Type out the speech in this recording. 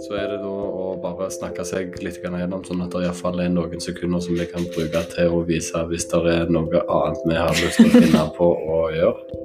så er det da å bare snakke seg litt gjennom, sånn at det iallfall er noen sekunder som vi kan bruke til å vise hvis det er noe annet vi har lyst til å finne på å gjøre.